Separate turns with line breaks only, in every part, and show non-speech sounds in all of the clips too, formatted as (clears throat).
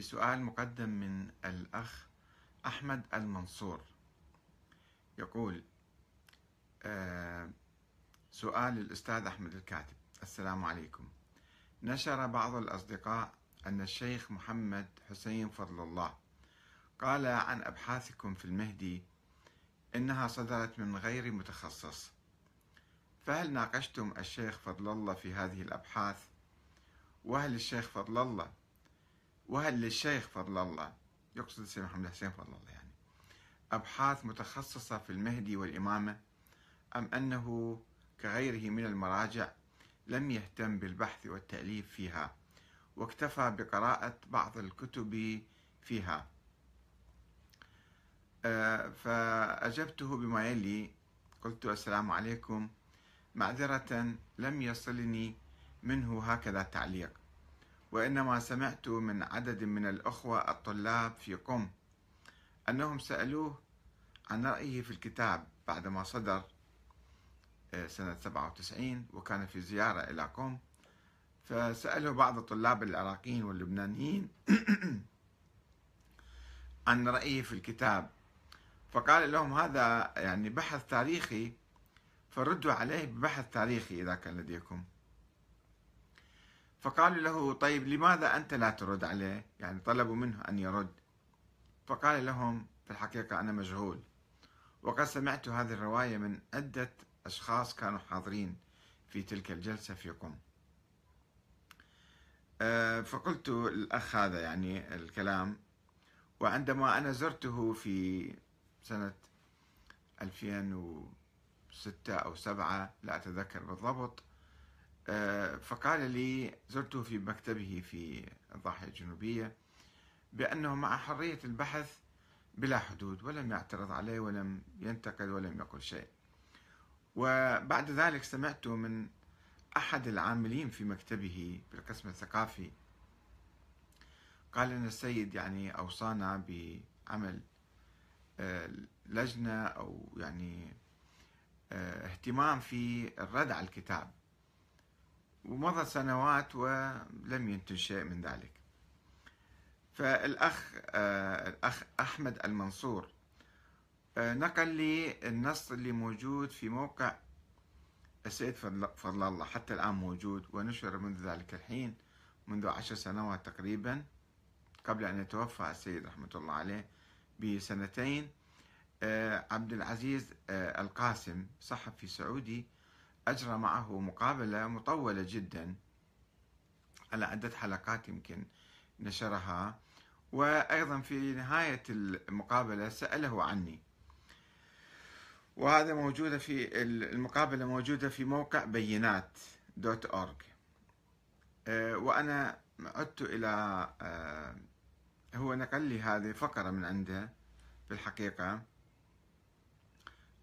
في سؤال مقدم من الأخ أحمد المنصور. يقول آه، سؤال للأستاذ أحمد الكاتب. السلام عليكم. نشر بعض الأصدقاء أن الشيخ محمد حسين فضل الله قال عن أبحاثكم في المهدي إنها صدرت من غير متخصص. فهل ناقشتم الشيخ فضل الله في هذه الأبحاث؟ وهل الشيخ فضل الله وهل للشيخ فضل الله. يقصد السيد محمد حسين فضل الله يعني. أبحاث متخصصة في المهدي والإمامة أم أنه كغيره من المراجع لم يهتم بالبحث والتأليف فيها واكتفى بقراءة بعض الكتب فيها. آه، فأجبته بما يلي. قلت السلام عليكم. معذرة لم يصلني منه هكذا تعليق وإنما سمعت من عدد من الأخوة الطلاب في قم أنهم سألوه عن رأيه في الكتاب بعدما صدر آه، سنة 97 وكان في زيارة إلى قم فسأله بعض الطلاب العراقيين واللبنانيين (clears throat) عن رأيه في الكتاب. فقال لهم هذا يعني بحث تاريخي فردوا عليه ببحث تاريخي إذا كان لديكم. فقالوا له طيب لماذا أنت لا ترد عليه؟ يعني طلبوا منه أن يرد. فقال لهم في الحقيقة أنا مشغول وقد سمعت هذه الرواية من عدة أشخاص كانوا حاضرين في تلك الجلسة في قم آه، فقلت الأخ هذا يعني الكلام وعندما أنا زرته في سنة 2006 أو 7 لا أتذكر بالضبط فقال لي زرته في مكتبه في الضاحية الجنوبية بأنه مع حرية البحث بلا حدود ولم يعترض عليه ولم ينتقد ولم يقل شيء. وبعد ذلك سمعت من أحد العاملين في مكتبه بالقسم الثقافي قال أن السيد يعني أوصانا بعمل آه، لجنة أو يعني آه، اهتمام في الرد على الكتاب. ومضت سنوات ولم ينتج شيء من ذلك. فالأخ آه، الأخ أحمد المنصور آه، نقل لي النص اللي موجود في موقع السيد فضل الله حتى الآن موجود ونشر منذ ذلك الحين منذ عشر سنوات تقريبا قبل أن يتوفى السيد رحمة الله عليه بسنتين آه، عبد العزيز القاسم صحفي سعودي أجرى معه مقابلة مطولة جدا على عدة حلقات يمكن نشرها. وأيضا في نهاية المقابلة سأله عني. وهذا موجودة في المقابلة موجودة في موقع بينات دوت أورج. آه، وأنا عدت إلى آه، هو نقل لي هذه فقرة من عنده في الحقيقة.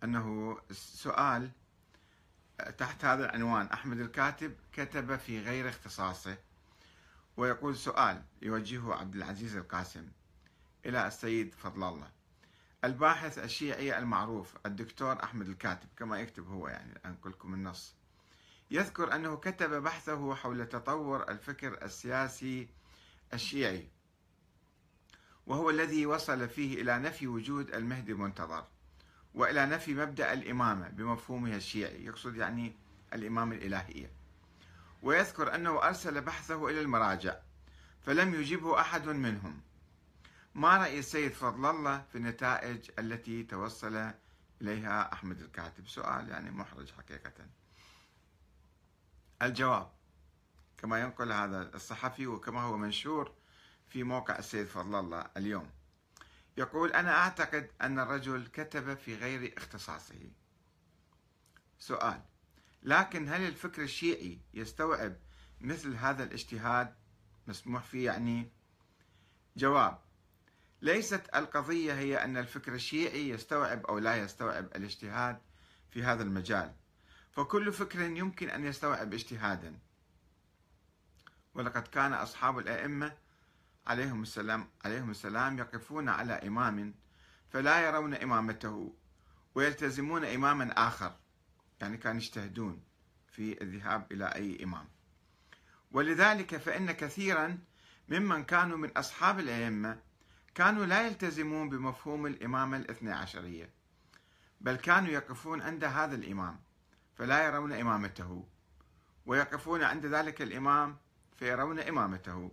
أنه سؤال تحت هذا العنوان أحمد الكاتب كتب في غير اختصاصه ويقول سؤال يوجهه عبد العزيز القاسم إلى السيد فضل الله. الباحث الشيعي المعروف الدكتور أحمد الكاتب كما يكتب هو يعني أنقل لكم النص يذكر أنه كتب بحثه حول تطور الفكر السياسي الشيعي وهو الذي وصل فيه إلى نفي وجود المهدي المنتظر وإلى نفي مبدأ الإمامة بمفهومها الشيعي يقصد يعني الإمامة الإلهية. ويذكر أنه أرسل بحثه إلى المراجع فلم يجبه أحد منهم. ما رأي السيد فضل الله في النتائج التي توصل إليها أحمد الكاتب؟ سؤال يعني محرج حقيقة. الجواب كما ينقل هذا الصحفي وكما هو منشور في موقع السيد فضل الله اليوم. يقول أنا أعتقد أن الرجل كتب في غير اختصاصه. سؤال لكن هل الفكر الشيعي يستوعب مثل هذا الاجتهاد؟ مسموح فيه يعني؟ جواب ليست القضية هي أن الفكر الشيعي يستوعب أو لا يستوعب الاجتهاد في هذا المجال. فكل فكر يمكن أن يستوعب اجتهادا. ولقد كان أصحاب الأئمة عليهم السلام عليهم السلام يقفون على إمام فلا يرون إمامته ويلتزمون إماما آخر يعني كانوا يجتهدون في الذهاب إلى أي إمام. ولذلك فإن كثيرا ممن كانوا من أصحاب الأئمة كانوا لا يلتزمون بمفهوم الإمامة الاثنى عشرية بل كانوا يقفون عند هذا الإمام فلا يرون إمامته ويقفون عند ذلك الإمام فيرون إمامته.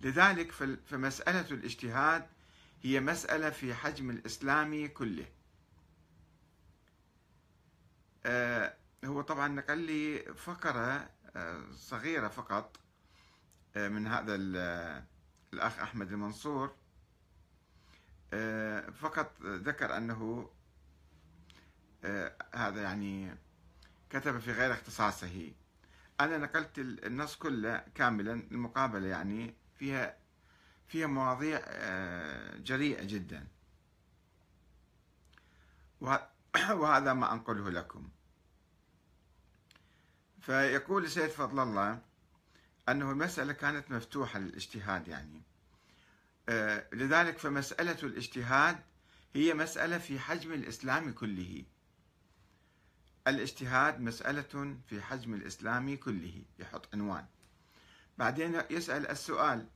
لذلك فمسألة الاجتهاد هي مسألة في حجم الإسلام كله. آه، هو طبعا نقل لي فقرة آه، صغيرة فقط آه، من هذا الأخ أحمد المنصور. فقط ذكر أنه هذا يعني كتب في غير اختصاصه. أنا نقلت النص كله كاملا المقابلة يعني فيها فيها مواضيع جريئة جدا. (coughs) وهذا ما أنقله لكم. فيقول السيد فضل الله أنه المسألة كانت مفتوحة للاجتهاد يعني. آه، لذلك فمسألة الاجتهاد هي مسألة في حجم الإسلام كله. الاجتهاد مسألة في حجم الإسلام كله يحط عنوان. بعدين يسأل السؤال.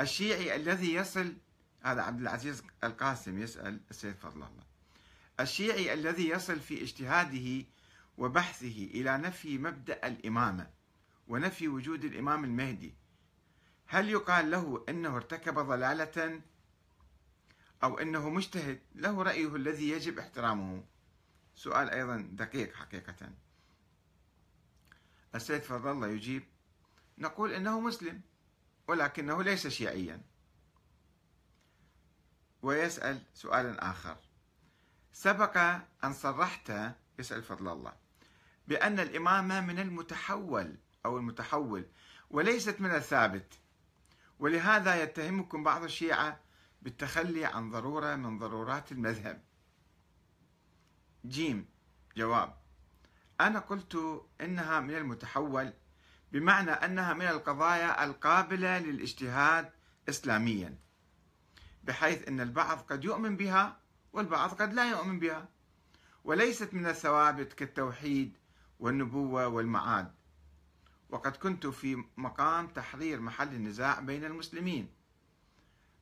الشيعي الذي يصل هذا عبد العزيز القاسم يسأل السيد فضل الله. الشيعي الذي يصل في اجتهاده وبحثه إلى نفي مبدأ الإمامة ونفي وجود الإمام المهدي هل يقال له أنه ارتكب ضلالة أو أنه مجتهد؟ له رأيه الذي يجب احترامه. سؤال أيضا دقيق حقيقة. السيد فضل الله يجيب نقول أنه مسلم ولكنه ليس شيعيا. ويسأل سؤالا آخر. سبق أن صرحت يسأل فضل الله بأن الإمامة من المتحول أو المتحول وليست من الثابت. ولهذا يتهمكم بعض الشيعة بالتخلي عن ضرورة من ضرورات المذهب. جيم جواب. أنا قلت إنها من المتحول بمعنى أنها من القضايا القابلة للاجتهاد إسلاميا بحيث أن البعض قد يؤمن بها والبعض قد لا يؤمن بها وليست من الثوابت كالتوحيد والنبوة والمعاد. وقد كنت في مقام تحرير محل النزاع بين المسلمين.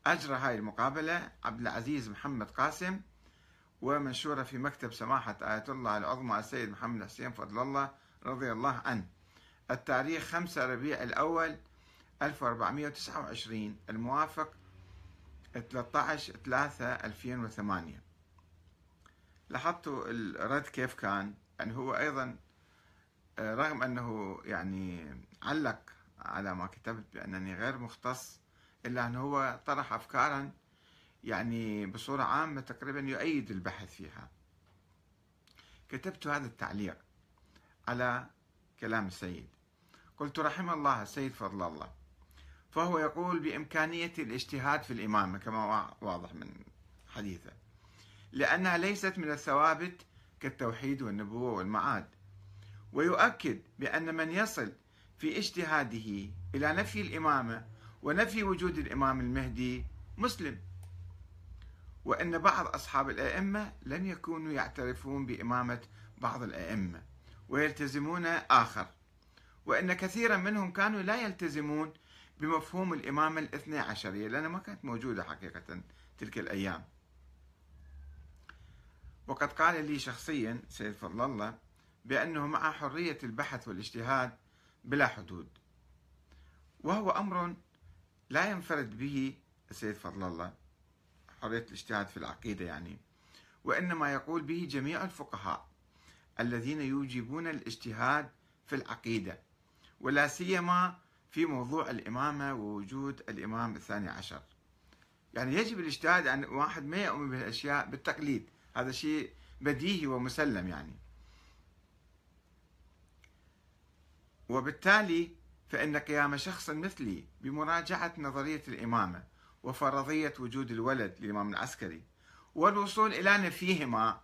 أجرى هاي المقابلة عبد العزيز محمد قاسم ومنشورة في مكتب سماحة آية الله العظمى السيد محمد حسين فضل الله رضي الله عنه. التاريخ 5 ربيع الأول 1429 الموافق 13 3 2008 لاحظتوا الرد كيف كان؟ يعني هو أيضا آه، رغم أنه يعني علق على ما كتبت بأنني غير مختص إلا أنه هو طرح أفكارا يعني بصورة عامة تقريبا يؤيد البحث فيها. كتبت هذا التعليق على كلام السيد. قلت رحم الله السيد فضل الله. فهو يقول بإمكانية الاجتهاد في الإمامة كما واضح من حديثه لأنها ليست من الثوابت كالتوحيد والنبوة والمعاد. ويؤكد بأن من يصل في اجتهاده إلى نفي الإمامة ونفي وجود الإمام المهدي مسلم. وأن بعض أصحاب الأئمة لم يكونوا يعترفون بإمامة بعض الأئمة ويلتزمون آخر. وأن كثيرا منهم كانوا لا يلتزمون بمفهوم الإمامة الاثنى عشرية لأنها ما كانت موجودة حقيقة تلك الأيام. وقد قال لي شخصيا سيد فضل الله بأنه مع حرية البحث والاجتهاد بلا حدود. وهو أمر لا ينفرد به السيد فضل الله حرية الاجتهاد في العقيدة يعني. وإنما يقول به جميع الفقهاء الذين يوجبون الاجتهاد في العقيدة. ولا سيما في موضوع الإمامة ووجود الإمام الثاني عشر. يعني يجب الاجتهاد عن واحد ما يؤمن بالأشياء بالتقليد. هذا شيء بديهي ومسلم يعني. وبالتالي فإن قيام شخص مثلي بمراجعة نظرية الإمامة وفرضية وجود الولد للإمام العسكري والوصول إلى نفيهما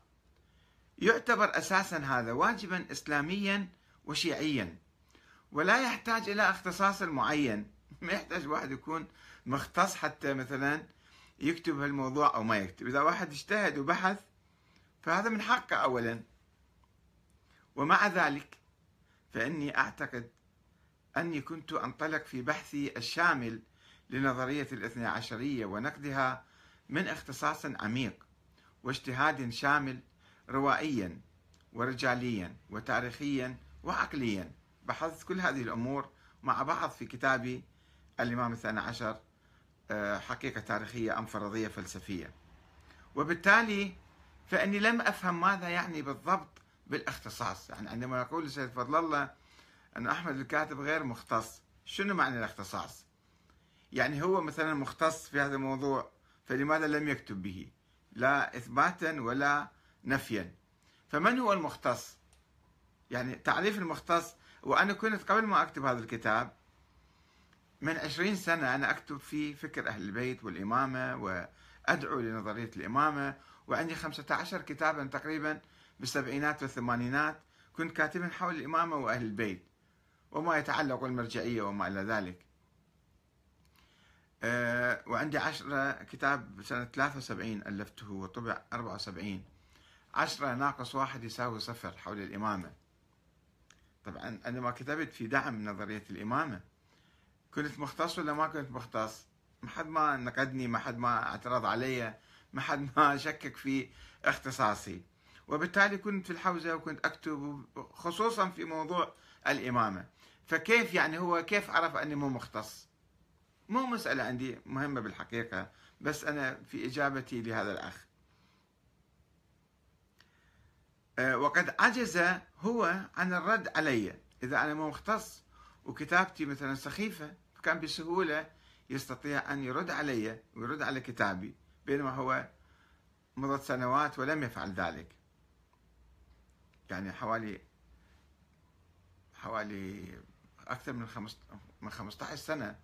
يعتبر أساسا هذا واجبا إسلاميا وشيعيا. ولا يحتاج إلى اختصاص معين ما يحتاج واحد يكون مختص حتى مثلا يكتب هالموضوع أو ما يكتب. إذا واحد اجتهد وبحث فهذا من حقه أولا. ومع ذلك فإني أعتقد أني كنت أنطلق في بحثي الشامل لنظرية الاثنى عشرية ونقدها من اختصاص عميق واجتهاد شامل روائيا ورجاليا وتاريخيا وعقليا. بحثت كل هذه الأمور مع بعض في كتابي الإمام الثاني عشر آه، حقيقة تاريخية أم فرضية فلسفية. وبالتالي فإني لم أفهم ماذا يعني بالضبط بالاختصاص. يعني عندما يقول السيد فضل الله أن أحمد الكاتب غير مختص شنو معنى الاختصاص؟ يعني هو مثلا مختص في هذا الموضوع فلماذا لم يكتب به؟ لا إثباتا ولا نفيا. فمن هو المختص؟ يعني تعريف المختص وأنا كنت قبل ما أكتب هذا الكتاب من عشرين سنة أنا أكتب في فكر أهل البيت والإمامة وأدعو لنظرية الإمامة وعندي خمسة عشر كتابا تقريبا بالسبعينات والثمانينات كنت كاتبا حول الإمامة وأهل البيت وما يتعلق بالمرجعية وما إلى ذلك. أه وعندي عشرة كتاب سنة 73 ألفته وطبع 74 عشرة ناقص واحد يساوي صفر حول الإمامة. طبعا أنا ما كتبت في دعم نظرية الإمامة. كنت مختص ولا ما كنت مختص؟ ما حد ما نقدني ما حد ما اعترض علي ما حد ما شكك في اختصاصي. وبالتالي كنت في الحوزة وكنت أكتب خصوصا في موضوع الإمامة. فكيف يعني هو كيف عرف أني مو مختص؟ مو مسألة عندي مهمة بالحقيقة بس أنا في إجابتي لهذا الأخ أه، وقد عجز هو عن الرد علي. إذا أنا مو مختص وكتابتي مثلا سخيفة كان بسهولة يستطيع أن يرد علي ويرد على كتابي بينما هو مضت سنوات ولم يفعل ذلك. يعني حوالي حوالي أكثر من من 15 سنة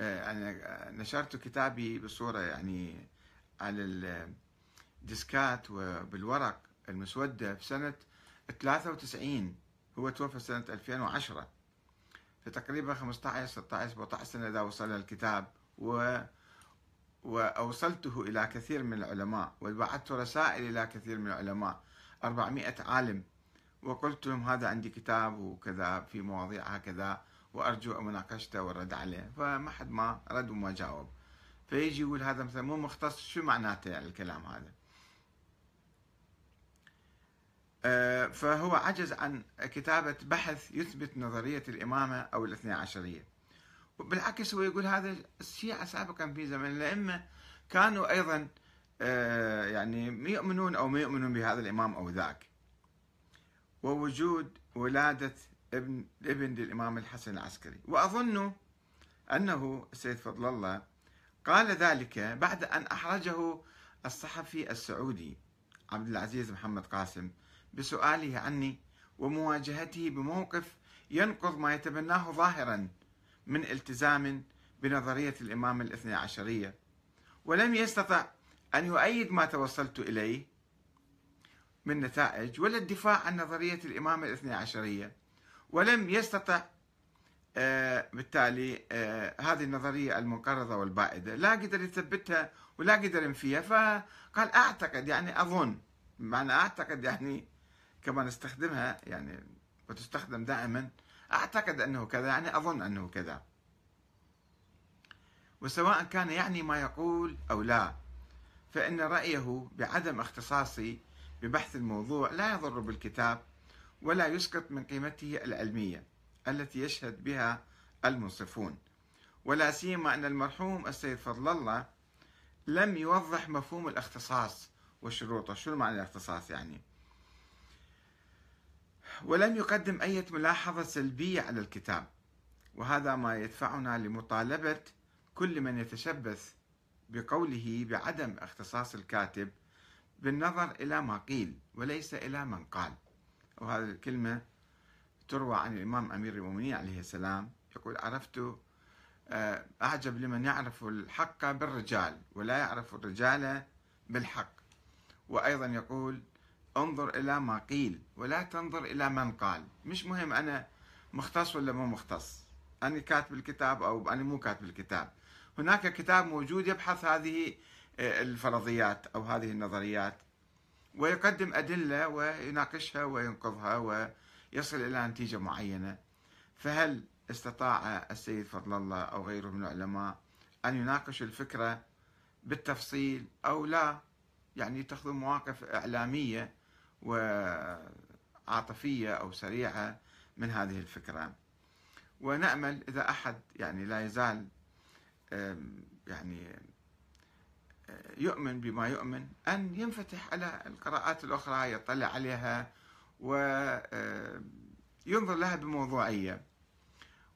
آه، أنا نشرت كتابي بصورة يعني على الديسكات وبالورق. المسودة في سنة 93 هو توفى سنة 2010 فتقريبا 15 16 17 سنة إذا وصل الكتاب و وأوصلته إلى كثير من العلماء وبعثت رسائل إلى كثير من العلماء. 400 عالم. وقلت لهم هذا عندي كتاب وكذا في مواضيع هكذا وأرجو مناقشته والرد عليه. فما حد ما رد وما جاوب. فيجي يقول هذا مثلا مو مختص شو معناته يعني الكلام هذا آه، فهو عجز عن كتابة بحث يثبت نظرية الإمامة أو الاثنى عشرية. بالعكس هو يقول هذا الشيعة سابقا في زمن الأئمة كانوا أيضا آه، يعني يؤمنون أو ما يؤمنون بهذا الإمام أو ذاك. ووجود ولادة ابن ابن للإمام الحسن العسكري. وأظن أنه السيد فضل الله قال ذلك بعد أن أحرجه الصحفي السعودي. عبد العزيز محمد قاسم. بسؤاله عني ومواجهته بموقف ينقض ما يتبناه ظاهرا من التزام بنظرية الإمام الاثنى عشرية. ولم يستطع أن يؤيد ما توصلت إليه من نتائج ولا الدفاع عن نظرية الإمام الاثنى عشرية. ولم يستطع آه بالتالي آه هذه النظرية المنقرضة والبائدة لا قدر يثبتها ولا قدر ينفيها فقال أعتقد يعني أظن معنى أعتقد يعني كما نستخدمها يعني وتستخدم دائما أعتقد أنه كذا يعني أظن أنه كذا. وسواء كان يعني ما يقول أو لا فإن رأيه بعدم اختصاصي ببحث الموضوع لا يضر بالكتاب ولا يسقط من قيمته العلمية التي يشهد بها المنصفون ولا سيما أن المرحوم السيد فضل الله لم يوضح مفهوم الاختصاص وشروطه شو معنى الاختصاص يعني؟ ولم يقدم أي ملاحظة سلبية على الكتاب وهذا ما يدفعنا لمطالبة كل من يتشبث بقوله بعدم اختصاص الكاتب بالنظر إلى ما قيل وليس إلى من قال. وهذه الكلمة تروى عن الإمام أمير المؤمنين عليه السلام يقول عرفت أعجب لمن يعرف الحق بالرجال ولا يعرف الرجال بالحق. وأيضا يقول انظر إلى ما قيل ولا تنظر إلى من قال. مش مهم أنا مختص ولا مو مختص. أنا كاتب الكتاب أو أنا مو كاتب الكتاب. هناك كتاب موجود يبحث هذه آه، الفرضيات أو هذه النظريات. ويقدم أدلة ويناقشها وينقضها ويصل إلى نتيجة معينة. فهل استطاع السيد فضل الله أو غيره من العلماء أن يناقشوا الفكرة بالتفصيل أو لا يعني يتخذوا مواقف إعلامية وعاطفية أو سريعة من هذه الفكرة. ونأمل إذا أحد يعني لا يزال يعني يؤمن بما يؤمن أن ينفتح على القراءات الأخرى يطلع عليها وينظر لها بموضوعية.